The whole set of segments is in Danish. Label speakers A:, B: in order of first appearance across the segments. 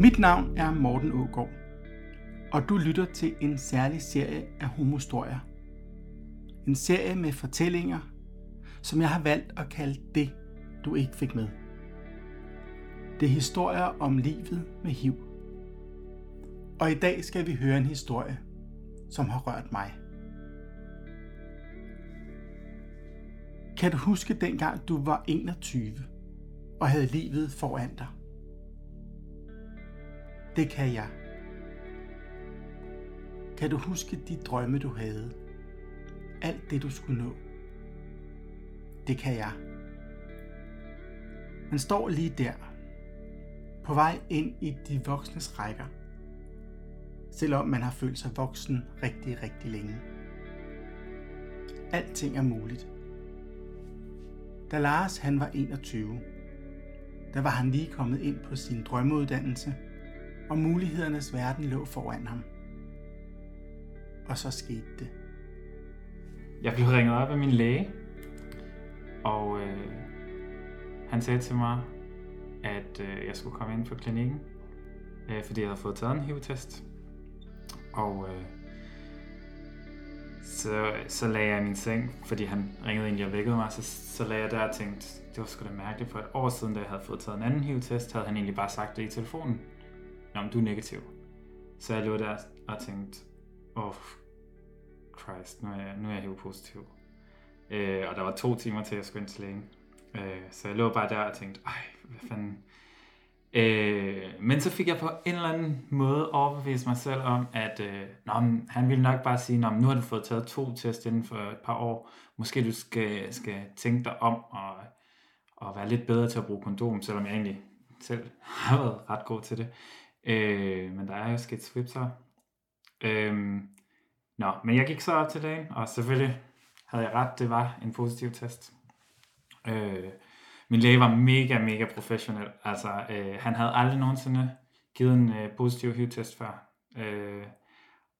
A: Mit navn er Morten Ågaard, og du lytter til en særlig serie af homostorier. En serie med fortællinger, som jeg har valgt at kalde det, du ikke fik med. Det er historier om livet med HIV. Og i dag skal vi høre en historie, som har rørt mig. Kan du huske dengang du var 21 og havde livet foran dig? Det kan jeg. Kan du huske de drømme, du havde? Alt det, du skulle nå? Det kan jeg. Man står lige der, på vej ind i de voksnes rækker, selvom man har følt sig voksen rigtig, rigtig længe. Alting er muligt. Da Lars han var 21, der var han lige kommet ind på sin drømmeuddannelse – og mulighedernes verden lå foran ham. Og så skete det.
B: Jeg blev ringet op af min læge, og øh, han sagde til mig, at øh, jeg skulle komme ind på klinikken, øh, fordi jeg havde fået taget en HIV-test. Og øh, så, så lagde jeg i min seng, fordi han ringede ind jeg vækkede mig, så, så lagde jeg der og tænkte, det var sgu da mærkeligt, for et år siden, da jeg havde fået taget en anden HIV-test, havde han egentlig bare sagt det i telefonen. Nå, men du er negativ. Så jeg lå der og tænkte, oh, Christ, nu er jeg, nu er jeg HIV-positiv. Øh, og der var to timer til, at jeg skulle ind til lægen. Øh, så jeg lå bare der og tænkte, ej, hvad fanden. Øh, men så fik jeg på en eller anden måde overbevist mig selv om, at øh, nå, men, han ville nok bare sige, nå, nu har du fået taget to test inden for et par år. Måske du skal, skal tænke dig om og, og være lidt bedre til at bruge kondom, selvom jeg egentlig selv har været ret god til det. Øh, men der er jo sket swipser. Øh, nå, men jeg gik så op til dagen, og selvfølgelig havde jeg ret, det var en positiv test. Øh, min læge var mega, mega professionel. Altså, øh, han havde aldrig nogensinde givet en øh, positiv HIV-test før. Øh,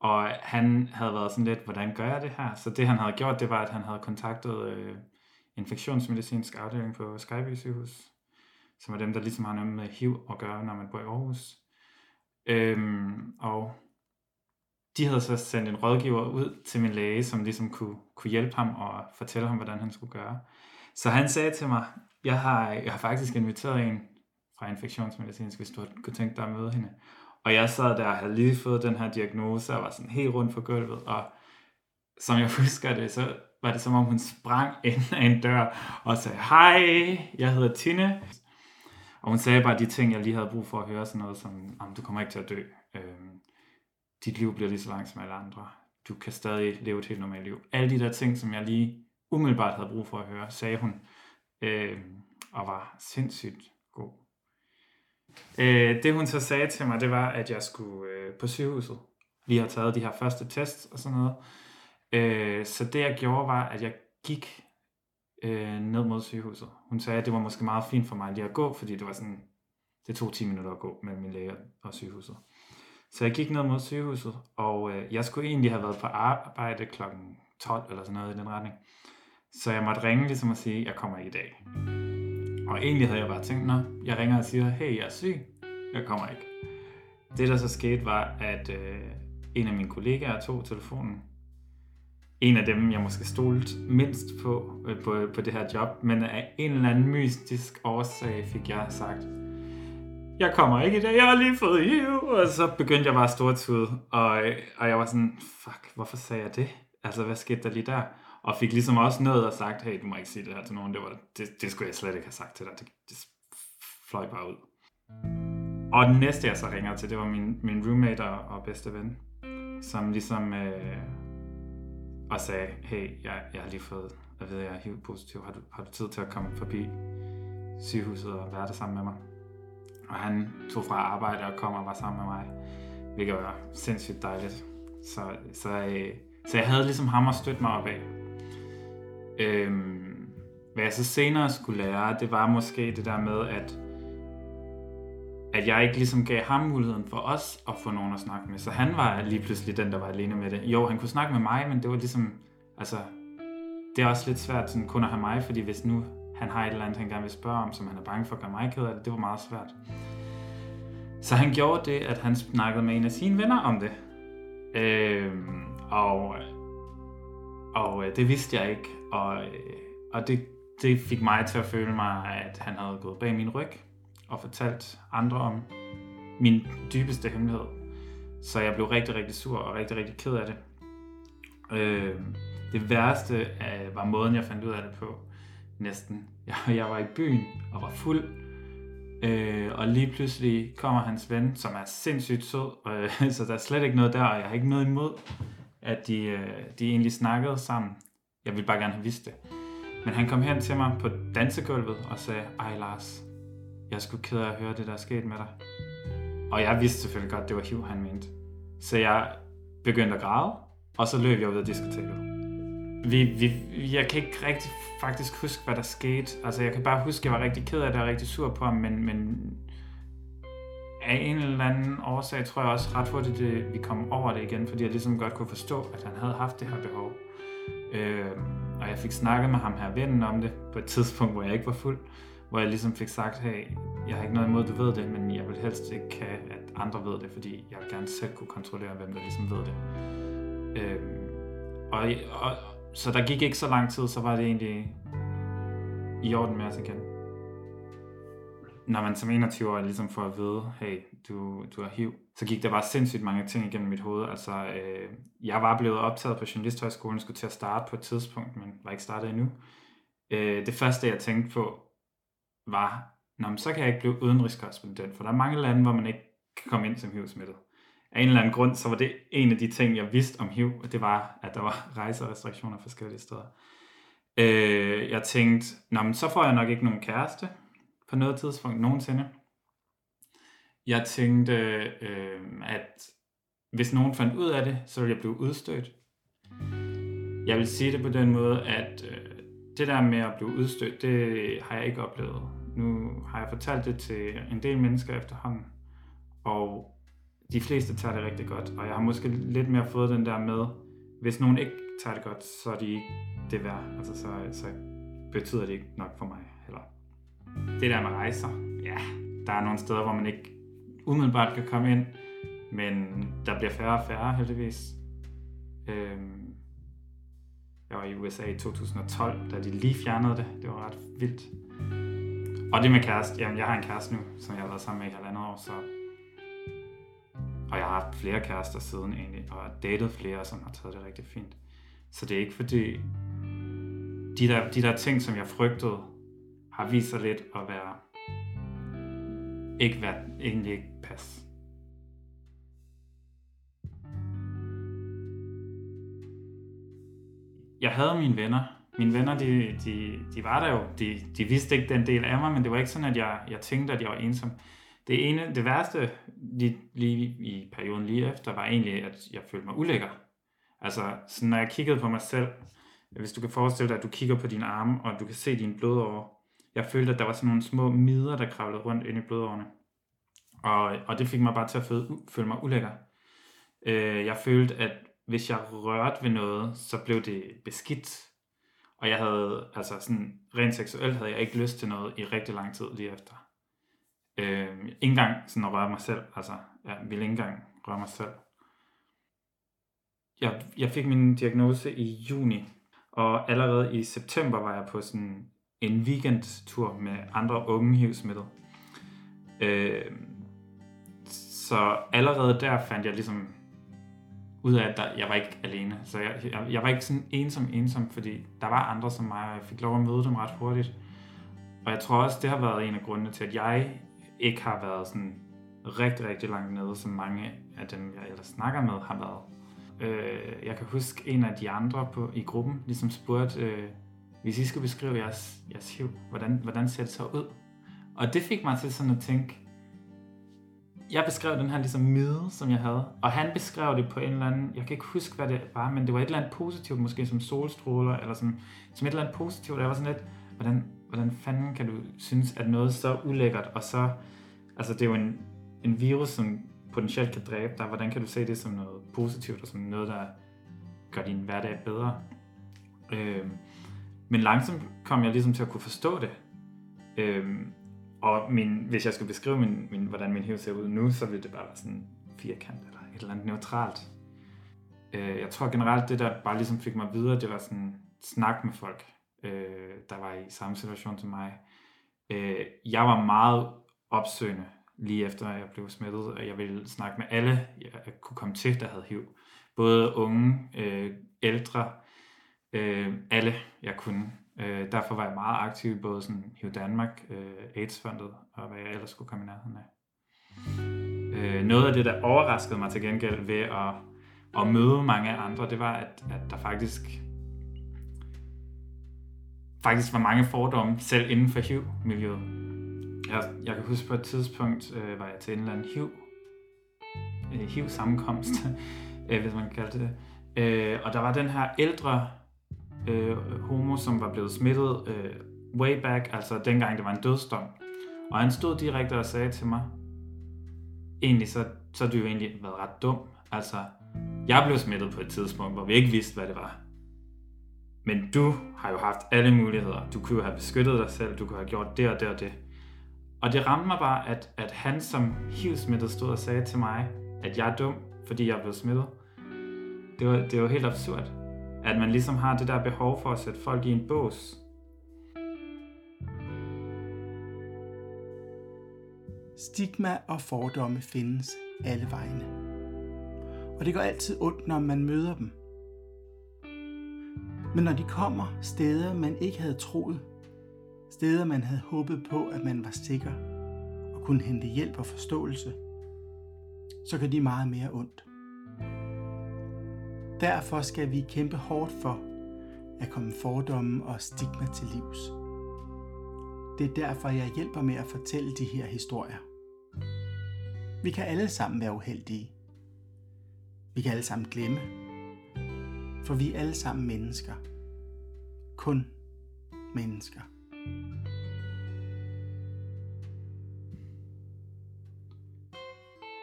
B: og han havde været sådan lidt, hvordan gør jeg det her? Så det han havde gjort, det var, at han havde kontaktet øh, infektionsmedicinsk afdeling på Skyby sygehus, som er dem, der ligesom har noget med HIV at gøre, når man bor i Aarhus. Øhm, og de havde så sendt en rådgiver ud til min læge, som ligesom kunne, kunne hjælpe ham og fortælle ham, hvordan han skulle gøre. Så han sagde til mig, jeg har, jeg har faktisk inviteret en fra infektionsmedicinsk, hvis du kunne tænke dig at møde hende. Og jeg sad der og havde lige fået den her diagnose, og var sådan helt rundt på gulvet, og som jeg husker det, så var det som om hun sprang ind af en dør og sagde, hej, jeg hedder Tine, og hun sagde bare de ting, jeg lige havde brug for at høre, sådan noget som, du kommer ikke til at dø. Øhm, dit liv bliver lige så langt som alle andre. Du kan stadig leve et helt normalt liv. Alle de der ting, som jeg lige umiddelbart havde brug for at høre, sagde hun, øhm, og var sindssygt god. Øh, det hun så sagde til mig, det var, at jeg skulle øh, på sygehuset. Vi har taget de her første tests og sådan noget. Øh, så det jeg gjorde var, at jeg gik øh, ned mod sygehuset. Hun sagde, at det var måske meget fint for mig lige at gå, fordi det var sådan, det tog 10 minutter at gå mellem min læge og sygehuset. Så jeg gik ned mod sygehuset, og øh, jeg skulle egentlig have været på arbejde kl. 12 eller sådan noget i den retning. Så jeg måtte ringe ligesom og sige, at jeg kommer ikke i dag. Og egentlig havde jeg bare tænkt, nå, jeg ringer og siger, hey, jeg er syg, jeg kommer ikke. Det der så skete var, at øh, en af mine kollegaer tog telefonen en af dem, jeg måske stolte mindst på, øh, på, på det her job, men af en eller anden mystisk årsag fik jeg sagt, jeg kommer ikke i dag, jeg har lige fået HIV, og så begyndte jeg bare at stortude, og, øh, og jeg var sådan, fuck, hvorfor sagde jeg det? Altså, hvad skete der lige der? Og fik ligesom også noget og sagt, hey, du må ikke sige det her til nogen, det, var, det, det skulle jeg slet ikke have sagt til dig, det, det fløj bare ud. Og den næste, jeg så ringer til, det var min, min roommate og, og bedste ven, som ligesom... Øh, og sagde, hey, jeg, jeg har lige fået at vide, at jeg er HIV-positiv. Har du, har du tid til at komme forbi sygehuset og være der sammen med mig? Og han tog fra arbejde og kom og var sammen med mig, hvilket var sindssygt dejligt. Så, så, øh, så jeg havde ligesom ham at støtte mig op af. Øhm, hvad jeg så senere skulle lære, det var måske det der med, at at jeg ikke ligesom gav ham muligheden for os at få nogen at snakke med. Så han var lige pludselig den, der var alene med det. Jo, han kunne snakke med mig, men det var ligesom, altså, det er også lidt svært sådan, kun at have mig, fordi hvis nu han har et eller andet, han gerne vil spørge om, som han er bange for at gøre mig ked af det, det var meget svært. Så han gjorde det, at han snakkede med en af sine venner om det. Øh, og og øh, det vidste jeg ikke. Og, øh, og det, det fik mig til at føle mig, at han havde gået bag min ryg og fortalt andre om min dybeste hemmelighed. Så jeg blev rigtig, rigtig sur og rigtig, rigtig ked af det. Øh, det værste øh, var måden, jeg fandt ud af det på. Næsten. Jeg, jeg var i byen og var fuld. Øh, og lige pludselig kommer hans ven, som er sindssygt sød. Øh, så der er slet ikke noget der, og jeg har ikke noget imod, at de, øh, de egentlig snakkede sammen. Jeg ville bare gerne have vidst det. Men han kom hen til mig på dansegulvet og sagde, ej Lars, jeg er sgu ked af at høre det, der er sket med dig. Og jeg vidste selvfølgelig godt, det var HIV, han mente. Så jeg begyndte at græde, og så løb jeg ud af diskoteket. Vi, vi, jeg kan ikke rigtig faktisk huske, hvad der skete. Altså, jeg kan bare huske, at jeg var rigtig ked af det og rigtig sur på ham, men, men af en eller anden årsag tror jeg også ret hurtigt, det, vi kom over det igen, fordi jeg ligesom godt kunne forstå, at han havde haft det her behov. Øh, og jeg fik snakket med ham her vennen om det på et tidspunkt, hvor jeg ikke var fuld, hvor jeg ligesom fik sagt, hey, jeg har ikke noget imod, du ved det, men jeg vil helst ikke have, at andre ved det, fordi jeg vil gerne selv kunne kontrollere, hvem der ligesom ved det. Øhm, og, og, så der gik ikke så lang tid, så var det egentlig i orden med os igen. Når man som 21-årig ligesom får at vide, hey, du, du har HIV, så gik der bare sindssygt mange ting igennem mit hoved. Altså, øh, jeg var blevet optaget på Journalisthøjskolen, skulle til at starte på et tidspunkt, men var ikke startet endnu. Øh, det første, jeg tænkte på, var, Nå, men så kan jeg ikke blive udenrigskorrespondent, for der er mange lande, hvor man ikke kan komme ind som HIV-smittet. Af en eller anden grund, så var det en af de ting, jeg vidste om HIV, og det var, at der var rejserestriktioner forskellige steder. Øh, jeg tænkte, Nå, men så får jeg nok ikke nogen kæreste på noget tidspunkt nogensinde. Jeg tænkte, øh, at hvis nogen fandt ud af det, så ville jeg blive udstødt. Jeg vil sige det på den måde, at øh, det der med at blive udstødt, det har jeg ikke oplevet. Nu har jeg fortalt det til en del mennesker efterhånden, og de fleste tager det rigtig godt. Og jeg har måske lidt mere fået den der med, hvis nogen ikke tager det godt, så er de ikke det værd. Altså, så, så betyder det ikke nok for mig heller. Det der med rejser, ja, der er nogle steder, hvor man ikke umiddelbart kan komme ind, men der bliver færre og færre heldigvis. Øhm, jeg var i USA i 2012, da de lige fjernede det. Det var ret vildt. Og det med kæreste, jamen jeg har en kæreste nu, som jeg har været sammen med i halvandet år, så... Og jeg har haft flere kærester siden egentlig, og datet flere, som har taget det rigtig fint. Så det er ikke fordi, de der, de der ting, som jeg frygtede, har vist sig lidt at være ikke være, egentlig ikke pas. Jeg havde mine venner. Mine venner, de, de, de var der jo. De, de vidste ikke den del af mig, men det var ikke sådan, at jeg, jeg tænkte, at jeg var ensom. Det, ene, det værste lige, lige i perioden lige efter, var egentlig, at jeg følte mig ulækker. Altså, sådan, når jeg kiggede på mig selv, hvis du kan forestille dig, at du kigger på dine arme, og du kan se dine blodårer, jeg følte, at der var sådan nogle små midder, der kravlede rundt ind i blodårene. Og, og det fik mig bare til at føle, føle mig ulækker. Øh, jeg følte, at hvis jeg rørte ved noget, så blev det beskidt. Og jeg havde, altså sådan rent seksuelt, havde jeg ikke lyst til noget i rigtig lang tid lige efter. Øh, ikke engang sådan at røre mig selv, altså jeg ville ikke engang røre mig selv. Jeg, jeg fik min diagnose i juni, og allerede i september var jeg på sådan en weekendtur med andre unge HIV-smittede. Øh, så allerede der fandt jeg ligesom ud af, at der, jeg var ikke alene. Så jeg, jeg, jeg var ikke sådan ensom ensom, fordi der var andre som mig, og jeg fik lov at møde dem ret hurtigt. Og jeg tror også, det har været en af grundene til, at jeg ikke har været sådan rigtig, rigtig langt nede, som mange af dem, jeg ellers snakker med, har været. Øh, jeg kan huske en af de andre på, i gruppen, ligesom spurgte, øh, hvis I skulle beskrive jeres, jeres HIV, hvordan, hvordan ser det så ud? Og det fik mig til sådan at tænke, jeg beskrev den her ligesom mide, som jeg havde, og han beskrev det på en eller anden, jeg kan ikke huske, hvad det var, men det var et eller andet positivt, måske som solstråler, eller som, som et eller andet positivt, og jeg var sådan lidt, hvordan, hvordan fanden kan du synes, at noget så ulækkert, og så, altså det er jo en, en virus, som potentielt kan dræbe dig, hvordan kan du se det som noget positivt, og som noget, der gør din hverdag bedre? Øh, men langsomt kom jeg ligesom til at kunne forstå det. Øh, og min, hvis jeg skulle beskrive, min, min, hvordan min hiv ser ud nu, så ville det bare være sådan firkant eller et eller andet neutralt. Øh, jeg tror generelt, det der bare ligesom fik mig videre, det var sådan snak med folk, øh, der var i samme situation som mig. Øh, jeg var meget opsøgende lige efter jeg blev smittet, og jeg ville snakke med alle, jeg kunne komme til, der havde HIV. Både unge, øh, ældre, øh, alle jeg kunne. Øh, derfor var jeg meget aktiv i både sådan HIV Danmark, øh, AIDS-fondet og hvad jeg ellers skulle komme i nærheden af. Øh, noget af det, der overraskede mig til gengæld ved at, at møde mange andre, det var, at, at der faktisk faktisk var mange fordomme, selv inden for HIV-miljøet. Jeg, jeg kan huske på et tidspunkt, øh, var jeg til en eller anden HIV, øh, HIV-sammenkomst, øh, hvis man kan kalde det det. Øh, og der var den her ældre øh, homo, som var blevet smittet øh, way back, altså dengang det var en dødsdom. Og han stod direkte og sagde til mig, egentlig så, så har du jo egentlig været ret dum. Altså, jeg blev smittet på et tidspunkt, hvor vi ikke vidste, hvad det var. Men du har jo haft alle muligheder. Du kunne jo have beskyttet dig selv, du kunne have gjort det og det og det. Og det ramte mig bare, at, at han som HIV-smittet stod og sagde til mig, at jeg er dum, fordi jeg blev smittet. Det var, det var helt absurd. At man ligesom har det der behov for at sætte folk i en bås.
A: Stigma og fordomme findes alle vegne. Og det går altid ondt, når man møder dem. Men når de kommer steder, man ikke havde troet, steder man havde håbet på, at man var sikker og kunne hente hjælp og forståelse, så gør de meget mere ondt. Derfor skal vi kæmpe hårdt for at komme fordomme og stigma til livs. Det er derfor, jeg hjælper med at fortælle de her historier. Vi kan alle sammen være uheldige. Vi kan alle sammen glemme. For vi er alle sammen mennesker. Kun mennesker.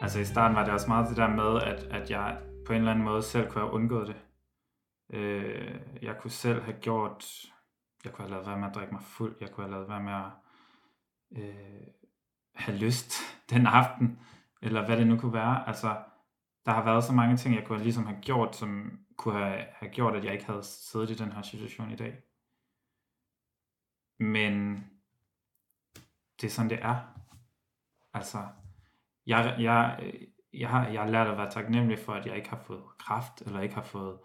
B: Altså i starten var det også meget det der med, at, at jeg på en eller anden måde selv kunne have undgået det. Øh, jeg kunne selv have gjort, jeg kunne have lavet være med at drikke mig fuld, jeg kunne have lavet være med at øh, have lyst den aften, eller hvad det nu kunne være. Altså, der har været så mange ting, jeg kunne ligesom have gjort, som kunne have, have gjort, at jeg ikke havde siddet i den her situation i dag. Men det er sådan, det er. Altså, jeg, jeg, jeg, har, jeg har lært at være taknemmelig for, at jeg ikke har fået kraft, eller ikke har fået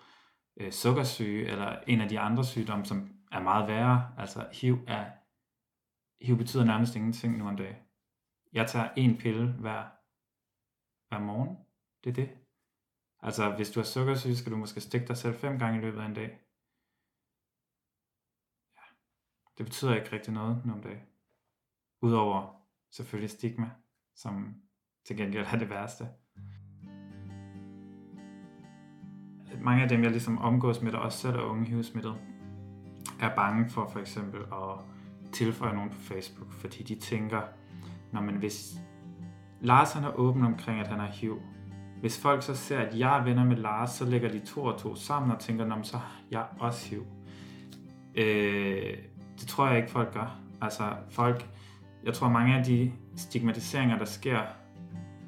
B: øh, sukkersyge, eller en af de andre sygdomme, som er meget værre. Altså, HIV, er, HIV betyder nærmest ingenting nu om dagen. Jeg tager en pille hver, hver morgen. Det er det. Altså, hvis du har sukkersyge, skal du måske stikke dig selv fem gange i løbet af en dag. Ja. Det betyder ikke rigtig noget nu om dagen. Udover selvfølgelig stigma, som til gengæld er det værste. Mange af dem, jeg ligesom omgås med, der også selv er unge HIV-smittet, er bange for for eksempel at tilføje nogen på Facebook, fordi de tænker, når man hvis Lars han er åben omkring, at han er HIV, hvis folk så ser, at jeg er venner med Lars, så lægger de to og to sammen og tænker, Nå, så jeg også HIV. Øh, det tror jeg ikke, folk gør. Altså, folk, jeg tror mange af de stigmatiseringer, der sker,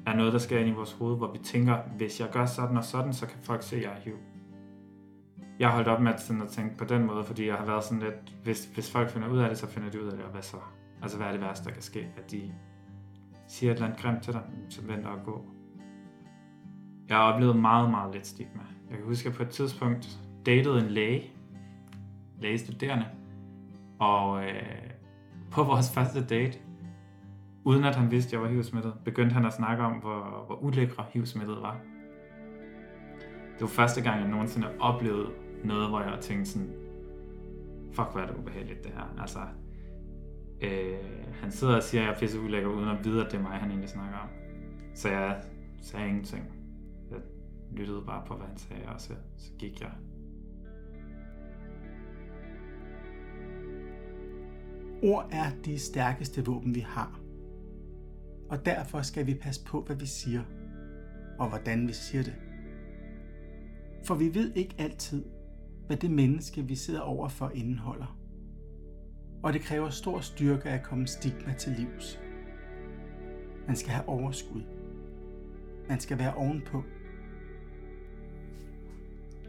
B: er noget, der sker ind i vores hoved, hvor vi tænker, hvis jeg gør sådan og sådan, så kan folk se, at jeg er HIV. Jeg har holdt op med at, sådan at tænke på den måde, fordi jeg har været sådan lidt, hvis, hvis folk finder ud af det, så finder de ud af det, og hvad så? Altså, hvad er det værste, der kan ske? At de siger et eller andet grimt til dig, så venter og gå. Jeg har oplevet meget, meget lidt stigma. Jeg kan huske, at jeg på et tidspunkt datede en læge, lægestuderende, og øh, på vores første date, uden at han vidste, at jeg var HIV-smittet, begyndte han at snakke om, hvor, hvor ulækre HIV-smittet var. Det var første gang, jeg nogensinde oplevede noget, hvor jeg tænkte sådan, fuck, hvor er det ubehageligt det her. Altså, øh, han sidder og siger, at jeg er pisse ulækker, uden at vide, at det er mig, han egentlig snakker om. Så jeg sagde ingenting. Jeg lyttede bare på, hvad han sagde, og så, så gik jeg.
A: Ord er de stærkeste våben, vi har. Og derfor skal vi passe på, hvad vi siger, og hvordan vi siger det. For vi ved ikke altid, hvad det menneske, vi sidder overfor, indeholder. og det kræver stor styrke at komme stigma til livs. Man skal have overskud. Man skal være ovenpå.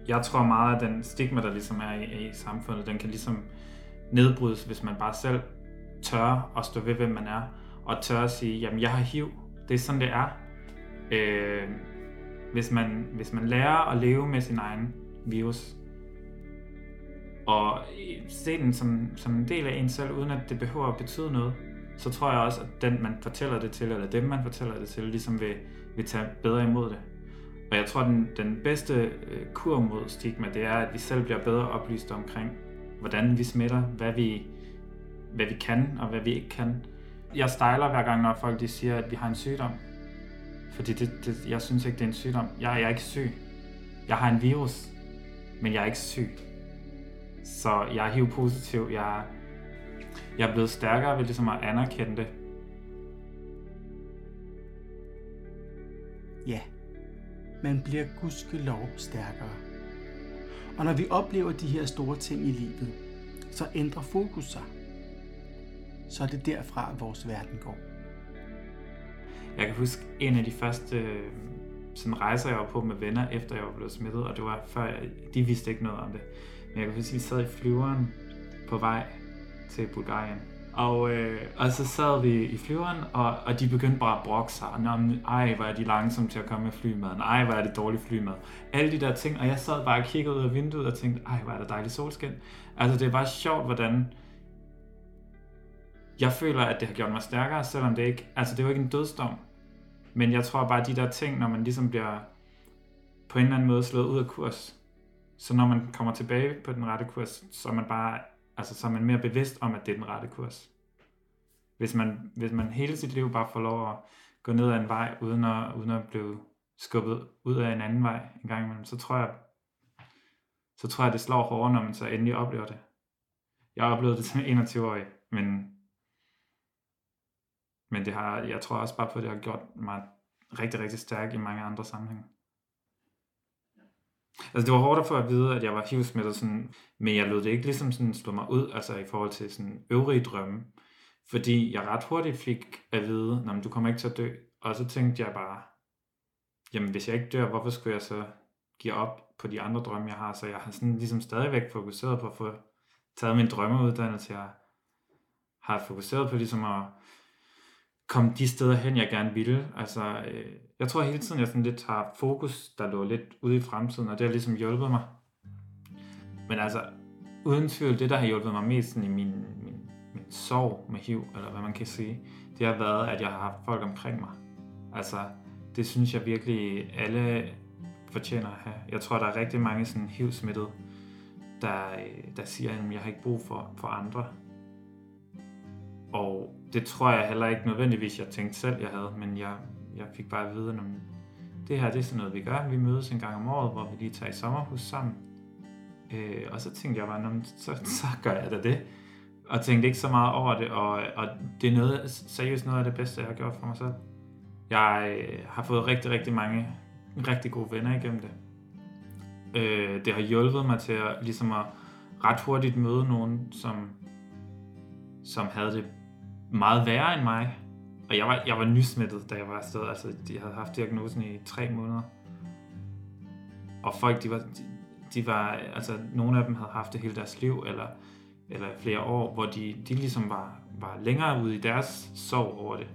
B: Jeg tror meget, at den stigma, der ligesom er i, i samfundet, den kan ligesom nedbrydes, hvis man bare selv tør at stå ved, hvem man er, og tør at sige, jamen jeg har HIV, det er sådan, det er. Øh, hvis, man, hvis man lærer at leve med sin egen virus, og øh, se den som, som en del af en selv, uden at det behøver at betyde noget, så tror jeg også, at den, man fortæller det til, eller dem, man fortæller det til, ligesom vil, vil tage bedre imod det. Og jeg tror, den, den bedste øh, kur mod stigma, det er, at vi selv bliver bedre oplyst omkring, hvordan vi smitter, hvad vi, hvad vi kan og hvad vi ikke kan. Jeg stejler hver gang, når folk de siger, at vi har en sygdom. Fordi det, det, jeg synes ikke, det er en sygdom. Jeg, jeg er ikke syg. Jeg har en virus, men jeg er ikke syg. Så jeg er HIV-positiv. Jeg, jeg er blevet stærkere ved ligesom at anerkende det.
A: Ja, man bliver gudskelov stærkere. Og når vi oplever de her store ting i livet, så ændrer fokus sig. Så er det derfra, vores verden går.
B: Jeg kan huske en af de første øh, sådan rejser, jeg var på med venner, efter jeg var blevet smittet, og det var før, jeg, de vidste ikke noget om det. Men jeg kan huske, at vi sad i flyveren på vej til Bulgarien. Og, øh, og så sad vi i flyveren, og, og de begyndte bare at brokke sig. Nå, ej, hvor er de langsomme til at komme med flymaden. Ej, hvor er det dårlig flymad. Alle de der ting, og jeg sad bare og kiggede ud af vinduet og tænkte, ej, hvor er det dejligt solskin. Altså, det er bare sjovt, hvordan jeg føler, at det har gjort mig stærkere, selvom det ikke, altså det er jo ikke en dødsdom. Men jeg tror bare, at de der ting, når man ligesom bliver på en eller anden måde slået ud af kurs, så når man kommer tilbage på den rette kurs, så er man bare, altså så er man mere bevidst om, at det er den rette kurs. Hvis man, hvis man hele sit liv bare får lov at gå ned ad en vej, uden at, uden at blive skubbet ud af en anden vej en gang imellem, så tror jeg, så tror jeg, det slår hårdere, når man så endelig oplever det. Jeg oplevede det som 21-årig, men men det har, jeg tror også bare på, at det har gjort mig rigtig, rigtig stærk i mange andre sammenhænge. Altså det var hårdt at få at vide, at jeg var hivsmittet, sådan, men jeg lød det ikke ligesom sådan slå mig ud, altså i forhold til sådan øvrige drømme. Fordi jeg ret hurtigt fik at vide, at du kommer ikke til at dø. Og så tænkte jeg bare, jamen hvis jeg ikke dør, hvorfor skulle jeg så give op på de andre drømme, jeg har? Så jeg har sådan ligesom stadigvæk fokuseret på at få taget min drømmeuddannelse. Jeg har fokuseret på ligesom at komme de steder hen, jeg gerne ville. Altså, øh, jeg tror hele tiden, jeg sådan lidt har fokus, der lå lidt ude i fremtiden, og det har ligesom hjulpet mig. Men altså, uden tvivl, det der har hjulpet mig mest sådan i min, min, min sorg med HIV, eller hvad man kan sige, det har været, at jeg har haft folk omkring mig. Altså, det synes jeg virkelig alle fortjener at have. Jeg tror, der er rigtig mange sådan HIV-smittede, der, øh, der siger, at jeg har ikke brug for, for andre. Og det tror jeg heller ikke nødvendigvis, jeg tænkte selv, jeg havde, men jeg, jeg fik bare at vide, at det her det er sådan noget, vi gør. Vi mødes en gang om året, hvor vi lige tager i sommerhus sammen. Øh, og så tænkte jeg bare, så, så gør jeg da det. Og tænkte ikke så meget over det, og, og det er noget, seriøst noget af det bedste, jeg har gjort for mig selv. Jeg øh, har fået rigtig, rigtig mange rigtig gode venner igennem det. Øh, det har hjulpet mig til at, ligesom at ret hurtigt møde nogen, som, som havde det meget værre end mig. Og jeg var, jeg var nysmittet, da jeg var afsted. Altså, de havde haft diagnosen i tre måneder. Og folk, de var, de, de var, altså, nogle af dem havde haft det hele deres liv, eller, eller flere år, hvor de, de ligesom var, var længere ude i deres sorg over det.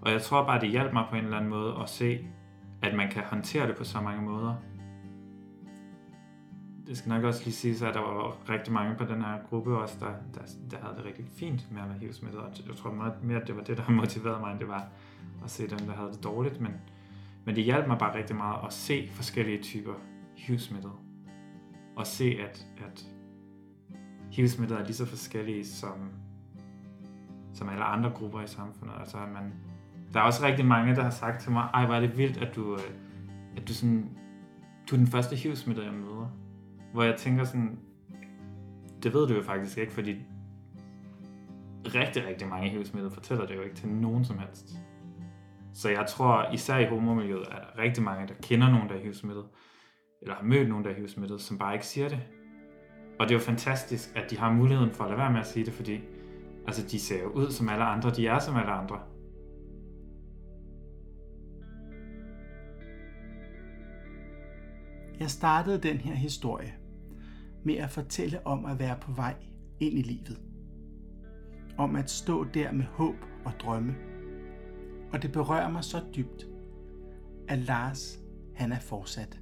B: Og jeg tror bare, det hjalp mig på en eller anden måde at se, at man kan håndtere det på så mange måder det skal nok også lige sige, at der var rigtig mange på den her gruppe også, der, der, der havde det rigtig fint med at være HIV-smittet. Og jeg tror meget mere, at det var det, der motiverede mig, end det var at se dem, der havde det dårligt. Men, men det hjalp mig bare rigtig meget at se forskellige typer HIV-smittet. Og se, at, at HIV-smittet er lige så forskellige som, som alle andre grupper i samfundet. Altså, at man, der er også rigtig mange, der har sagt til mig, ej, hvor er det vildt, at du, øh, at du, sådan, du er den første hiv jeg møder. Hvor jeg tænker sådan, det ved du jo faktisk ikke, fordi rigtig, rigtig mange HIV-smittede fortæller det jo ikke til nogen som helst. Så jeg tror, især i homomiljøet, er der rigtig mange, der kender nogen, der er HIV-smittet, eller har mødt nogen, der er HIV-smittet, som bare ikke siger det. Og det er jo fantastisk, at de har muligheden for at lade være med at sige det, fordi Altså, de ser jo ud som alle andre, de er som alle andre.
A: Jeg startede den her historie med at fortælle om at være på vej ind i livet. Om at stå der med håb og drømme. Og det berører mig så dybt, at Lars, han er fortsat.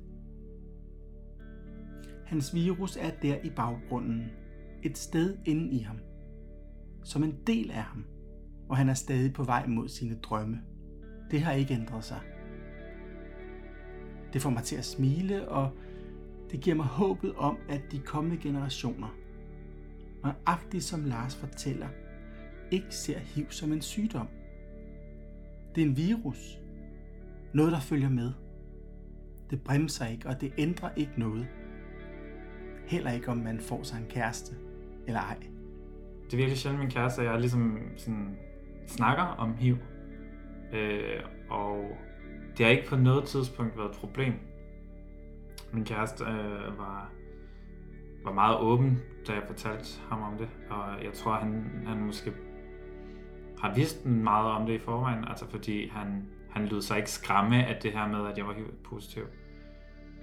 A: Hans virus er der i baggrunden, et sted inde i ham, som en del af ham, og han er stadig på vej mod sine drømme. Det har ikke ændret sig. Det får mig til at smile, og det giver mig håbet om, at de kommende generationer, nøjagtigt som Lars fortæller, ikke ser HIV som en sygdom. Det er en virus. Noget, der følger med. Det bremser ikke, og det ændrer ikke noget. Heller ikke, om man får sig en kæreste eller ej.
B: Det er virkelig sjældent, min kæreste og jeg ligesom sådan, snakker om HIV. Øh, og det har ikke på noget tidspunkt været et problem. Min kæreste øh, var, var meget åben, da jeg fortalte ham om det, og jeg tror, han, han måske har vidst meget om det i forvejen, altså fordi han, han lød sig ikke skræmme af det her med, at jeg var helt positiv.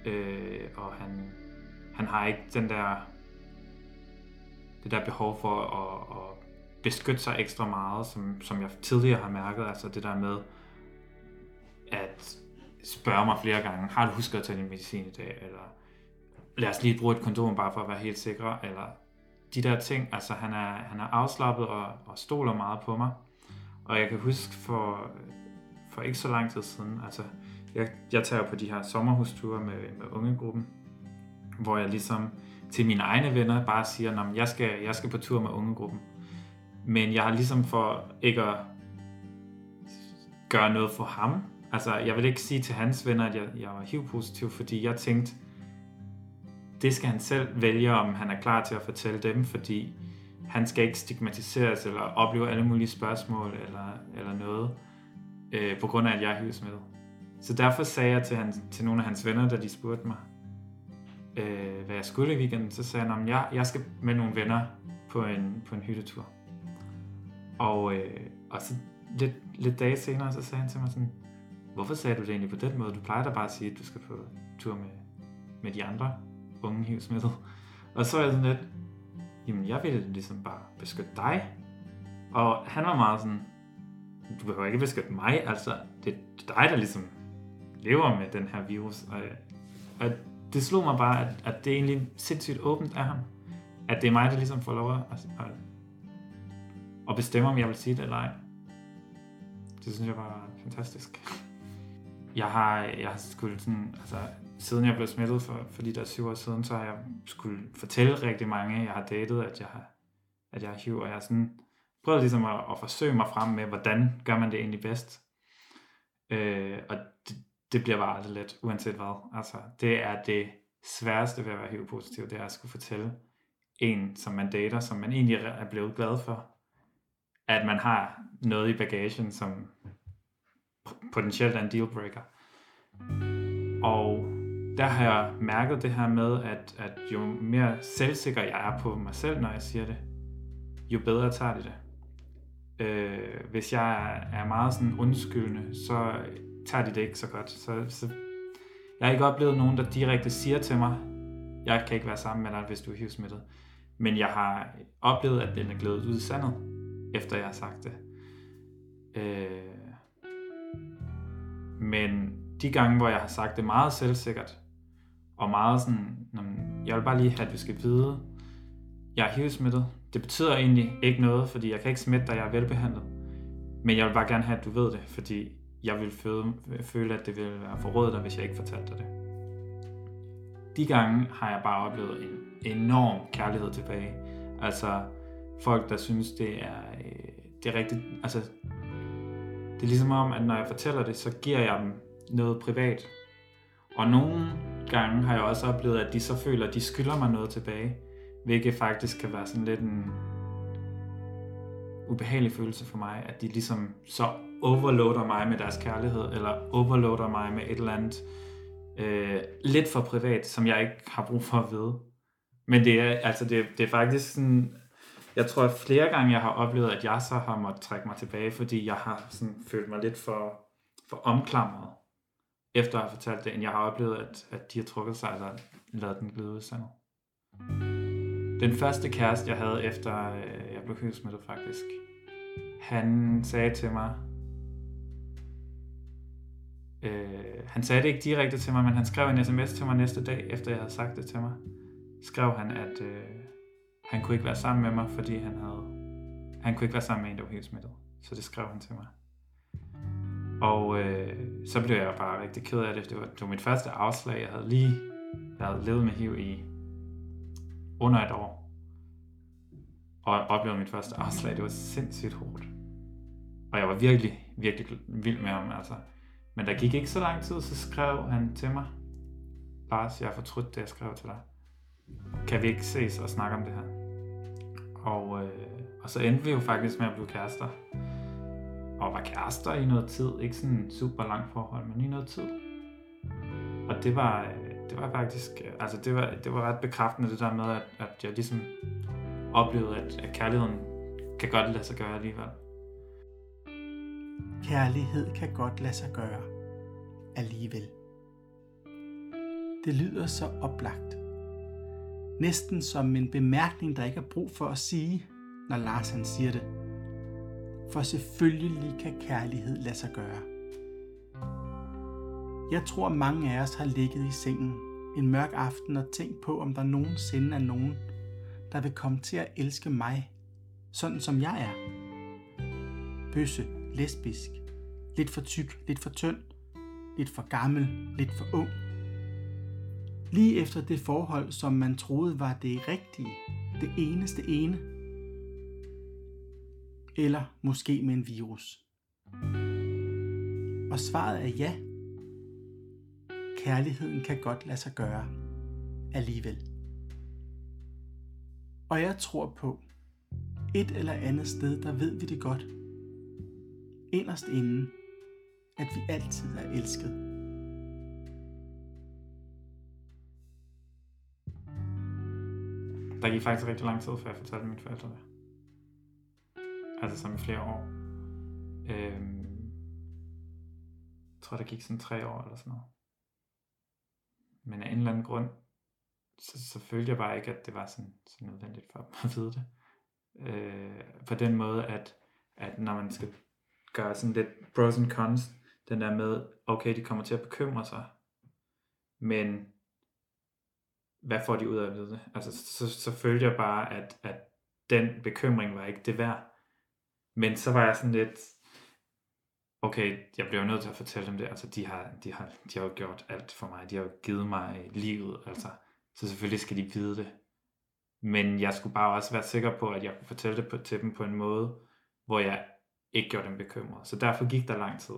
B: Øh, og han, han har ikke den der, det der behov for at, at beskytte sig ekstra meget, som, som jeg tidligere har mærket, altså det der med at spørge mig flere gange, har du husket at tage din medicin i dag, eller lad os lige bruge et kondom bare for at være helt sikre, eller de der ting, altså han er, han er afslappet og, og stoler meget på mig. Og jeg kan huske for, for ikke så lang tid siden, altså jeg, jeg tager på de her sommerhusture med, med ungegruppen, hvor jeg ligesom til mine egne venner bare siger, at jeg skal, jeg skal på tur med ungegruppen. Men jeg har ligesom for ikke at gøre noget for ham, altså jeg vil ikke sige til hans venner, at jeg, jeg var HIV-positiv, fordi jeg tænkte, det skal han selv vælge, om han er klar til at fortælle dem, fordi han skal ikke stigmatiseres eller opleve alle mulige spørgsmål eller, eller noget, øh, på grund af, at jeg er HIV-smittet. Så derfor sagde jeg til, han, til nogle af hans venner, da de spurgte mig, øh, hvad jeg skulle i weekenden, så sagde han, at jeg, jeg skal med nogle venner på en, på en hyttetur. Og, øh, og så lidt, lidt dage senere, så sagde han til mig sådan, hvorfor sagde du det egentlig på den måde? Du plejer da bare at sige, at du skal på tur med, med de andre unge hivsmittede. Og så er jeg sådan lidt, jamen jeg ville ligesom bare beskytte dig. Og han var meget sådan, du behøver ikke beskytte mig, altså det er dig, der ligesom lever med den her virus. Og, og det slog mig bare, at, at det er egentlig sindssygt åbent af ham. At det er mig, der ligesom får lov at, at, at bestemme, om jeg vil sige det eller ej. Det synes jeg var fantastisk. Jeg har, jeg har skulle sådan, altså, siden jeg blev smittet for, for de der syv år siden, så har jeg skulle fortælle rigtig mange, jeg har datet, at jeg har, at jeg har HIV, og jeg har sådan prøvet ligesom at, at forsøge mig frem med, hvordan gør man det egentlig bedst. Øh, og det, det bliver bare aldrig let, uanset hvad. Altså, det er det sværeste ved at være HIV-positiv, det er at skulle fortælle en, som man dater, som man egentlig er blevet glad for, at man har noget i bagagen, som potentielt er en dealbreaker. Og der har jeg mærket det her med, at, at jo mere selvsikker jeg er på mig selv, når jeg siger det, jo bedre tager de det. Øh, hvis jeg er meget sådan undskyldende, så tager de det ikke så godt. Så, så jeg har ikke oplevet nogen, der direkte siger til mig, jeg kan ikke være sammen med dig, hvis du er HIV-smittet. Men jeg har oplevet, at den er glædet ud i sandet, efter jeg har sagt det. Øh, men de gange, hvor jeg har sagt det meget selvsikkert, og meget sådan, jeg vil bare lige have, at vi skal vide, jeg er HIV-smittet. Det betyder egentlig ikke noget, fordi jeg kan ikke smitte dig, jeg er velbehandlet. Men jeg vil bare gerne have, at du ved det, fordi jeg vil føle, at det ville være forrådet dig, hvis jeg ikke fortalte dig det. De gange har jeg bare oplevet en enorm kærlighed tilbage. Altså folk, der synes, det er, øh, det er rigtigt. Altså, det er ligesom om, at når jeg fortæller det, så giver jeg dem noget privat. Og nogle gange har jeg også oplevet, at de så føler, at de skylder mig noget tilbage. Hvilket faktisk kan være sådan lidt en ubehagelig følelse for mig, at de ligesom så overloader mig med deres kærlighed, eller overloader mig med et eller andet øh, lidt for privat, som jeg ikke har brug for at vide. Men det er, altså det, det er faktisk sådan, jeg tror, at flere gange jeg har oplevet, at jeg så har måttet trække mig tilbage, fordi jeg har sådan følt mig lidt for, for omklamret, efter at have fortalt det, end jeg har oplevet, at, at de har trukket sig, eller lavet den glide ud. Den første kæreste, jeg havde efter øh, jeg blev hivsmittet faktisk, han sagde til mig, øh, han sagde det ikke direkte til mig, men han skrev en sms til mig næste dag, efter jeg havde sagt det til mig. Skrev han, at øh, han kunne ikke være sammen med mig, fordi han havde, han kunne ikke være sammen med en, der var helt smittet. Så det skrev han til mig. Og øh, så blev jeg bare rigtig ked af det. Det var, det var mit første afslag. Jeg havde lige jeg havde levet med HIV i under et år. Og oplevede mit første afslag. Det var sindssygt hårdt. Og jeg var virkelig, virkelig vild med ham. Altså. Men der gik ikke så lang tid, så skrev han til mig. Lars, jeg har fortrudt det, jeg skrev til dig. Kan vi ikke ses og snakke om det her? Og, øh, og så endte vi jo faktisk med at blive kærester. Og var kærester i noget tid. Ikke sådan super langt forhold, men i noget tid. Og det var, øh, det var faktisk, øh, altså det var, det var ret bekræftende det der med, at, at jeg ligesom oplevede, at, at kærligheden kan godt lade sig gøre alligevel.
A: Kærlighed kan godt lade sig gøre alligevel. Det lyder så oplagt. Næsten som en bemærkning, der ikke er brug for at sige, når Lars han siger det. For selvfølgelig kan kærlighed lade sig gøre. Jeg tror, mange af os har ligget i sengen en mørk aften og tænkt på, om der nogensinde er nogen, der vil komme til at elske mig, sådan som jeg er. Bøsse, lesbisk, lidt for tyk, lidt for tynd, lidt for gammel, lidt for ung. Lige efter det forhold, som man troede var det rigtige, det eneste ene. Eller måske med en virus. Og svaret er ja. Kærligheden kan godt lade sig gøre alligevel. Og jeg tror på, et eller andet sted, der ved vi det godt. Inderst inden, at vi altid er elsket.
B: Der gik faktisk rigtig lang tid, før jeg fortalte mine forældre det. Altså som i flere år. Øhm, jeg tror, der gik sådan tre år eller sådan noget. Men af en eller anden grund, så, så følte jeg bare ikke, at det var sådan, så nødvendigt for dem at vide det. Øh, på den måde, at, at når man skal gøre sådan lidt pros and cons, den der med, okay, de kommer til at bekymre sig, men hvad får de ud af at vide det? Altså, så, så følte jeg bare, at, at den bekymring var ikke det værd. Men så var jeg sådan lidt, okay, jeg bliver nødt til at fortælle dem det. Altså, de har, de har, de har jo gjort alt for mig. De har jo givet mig livet, altså. Så selvfølgelig skal de vide det. Men jeg skulle bare også være sikker på, at jeg kunne fortælle det på, til dem på en måde, hvor jeg ikke gjorde dem bekymret. Så derfor gik der lang tid.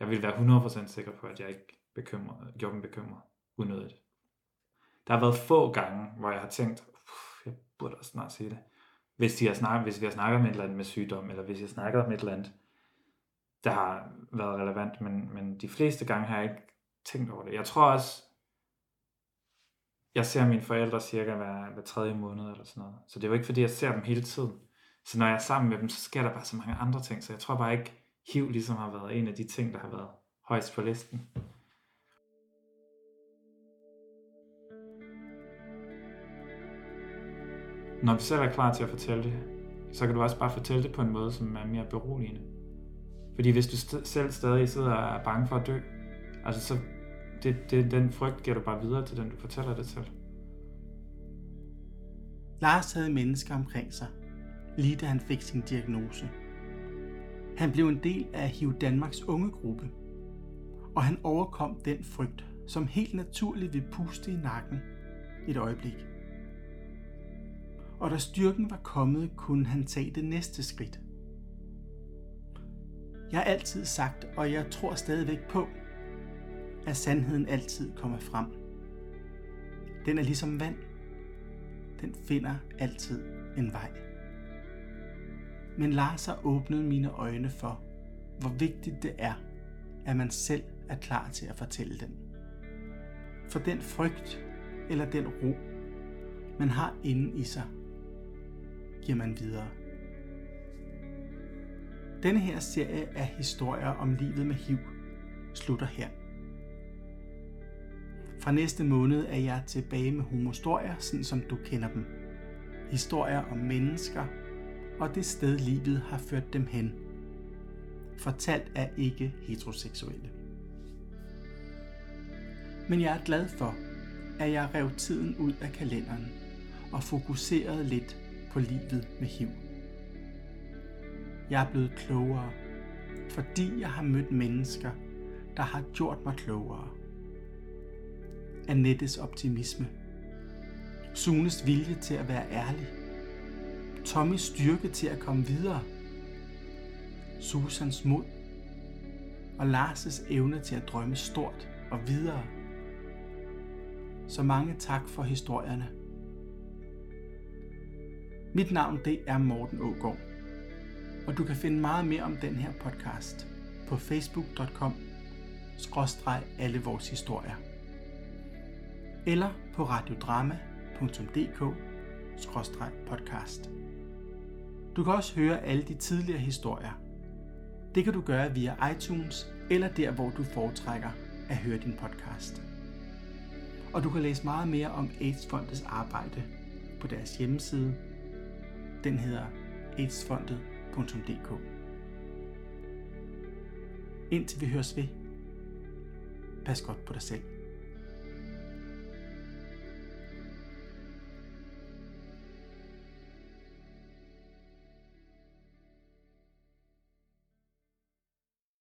B: Jeg ville være 100% sikker på, at jeg ikke bekymrede, gjorde dem bekymret unødigt. Der har været få gange, hvor jeg har tænkt, jeg burde også snart sige det. Hvis, de har snakket, hvis vi har snakket om et eller andet med sygdom, eller hvis jeg snakker om et eller andet, der har været relevant, men, men de fleste gange har jeg ikke tænkt over det. Jeg tror også, jeg ser mine forældre cirka hver, hver tredje måned eller sådan noget. Så det er jo ikke fordi, jeg ser dem hele tiden. Så når jeg er sammen med dem, så sker der bare så mange andre ting. Så jeg tror bare ikke, HIV ligesom har været en af de ting, der har været højst på listen. Når du selv er klar til at fortælle det, så kan du også bare fortælle det på en måde, som er mere beroligende. Fordi hvis du st- selv stadig sidder og er bange for at dø, altså så det, det, den frygt giver du bare videre til den, du fortæller det til.
A: Lars havde mennesker omkring sig, lige da han fik sin diagnose. Han blev en del af HIV Danmarks ungegruppe, og han overkom den frygt, som helt naturligt vil puste i nakken et øjeblik. Og da styrken var kommet, kunne han tage det næste skridt. Jeg har altid sagt, og jeg tror stadigvæk på, at sandheden altid kommer frem. Den er ligesom vand. Den finder altid en vej. Men Lars har åbnet mine øjne for, hvor vigtigt det er, at man selv er klar til at fortælle den. For den frygt eller den ro, man har inde i sig, giver man videre. Denne her serie af historier om livet med HIV slutter her. Fra næste måned er jeg tilbage med homostorier, sådan som du kender dem. Historier om mennesker og det sted livet har ført dem hen. Fortalt af ikke heteroseksuelle. Men jeg er glad for, at jeg rev tiden ud af kalenderen og fokuserede lidt på livet med HIV. Jeg er blevet klogere, fordi jeg har mødt mennesker, der har gjort mig klogere. Annettes optimisme. Sunes vilje til at være ærlig. Tommys styrke til at komme videre. Susans mod. Og Lars' evne til at drømme stort og videre. Så mange tak for historierne. Mit navn det er Morten Ågaard, og du kan finde meget mere om den her podcast på facebook.com skråstreg alle vores historier eller på radiodrama.dk skråstreg podcast. Du kan også høre alle de tidligere historier. Det kan du gøre via iTunes eller der, hvor du foretrækker at høre din podcast. Og du kan læse meget mere om AIDS-fondets arbejde på deres hjemmeside. Den hedder aidsfondet.dk Indtil vi høres ved. Pas godt på dig selv.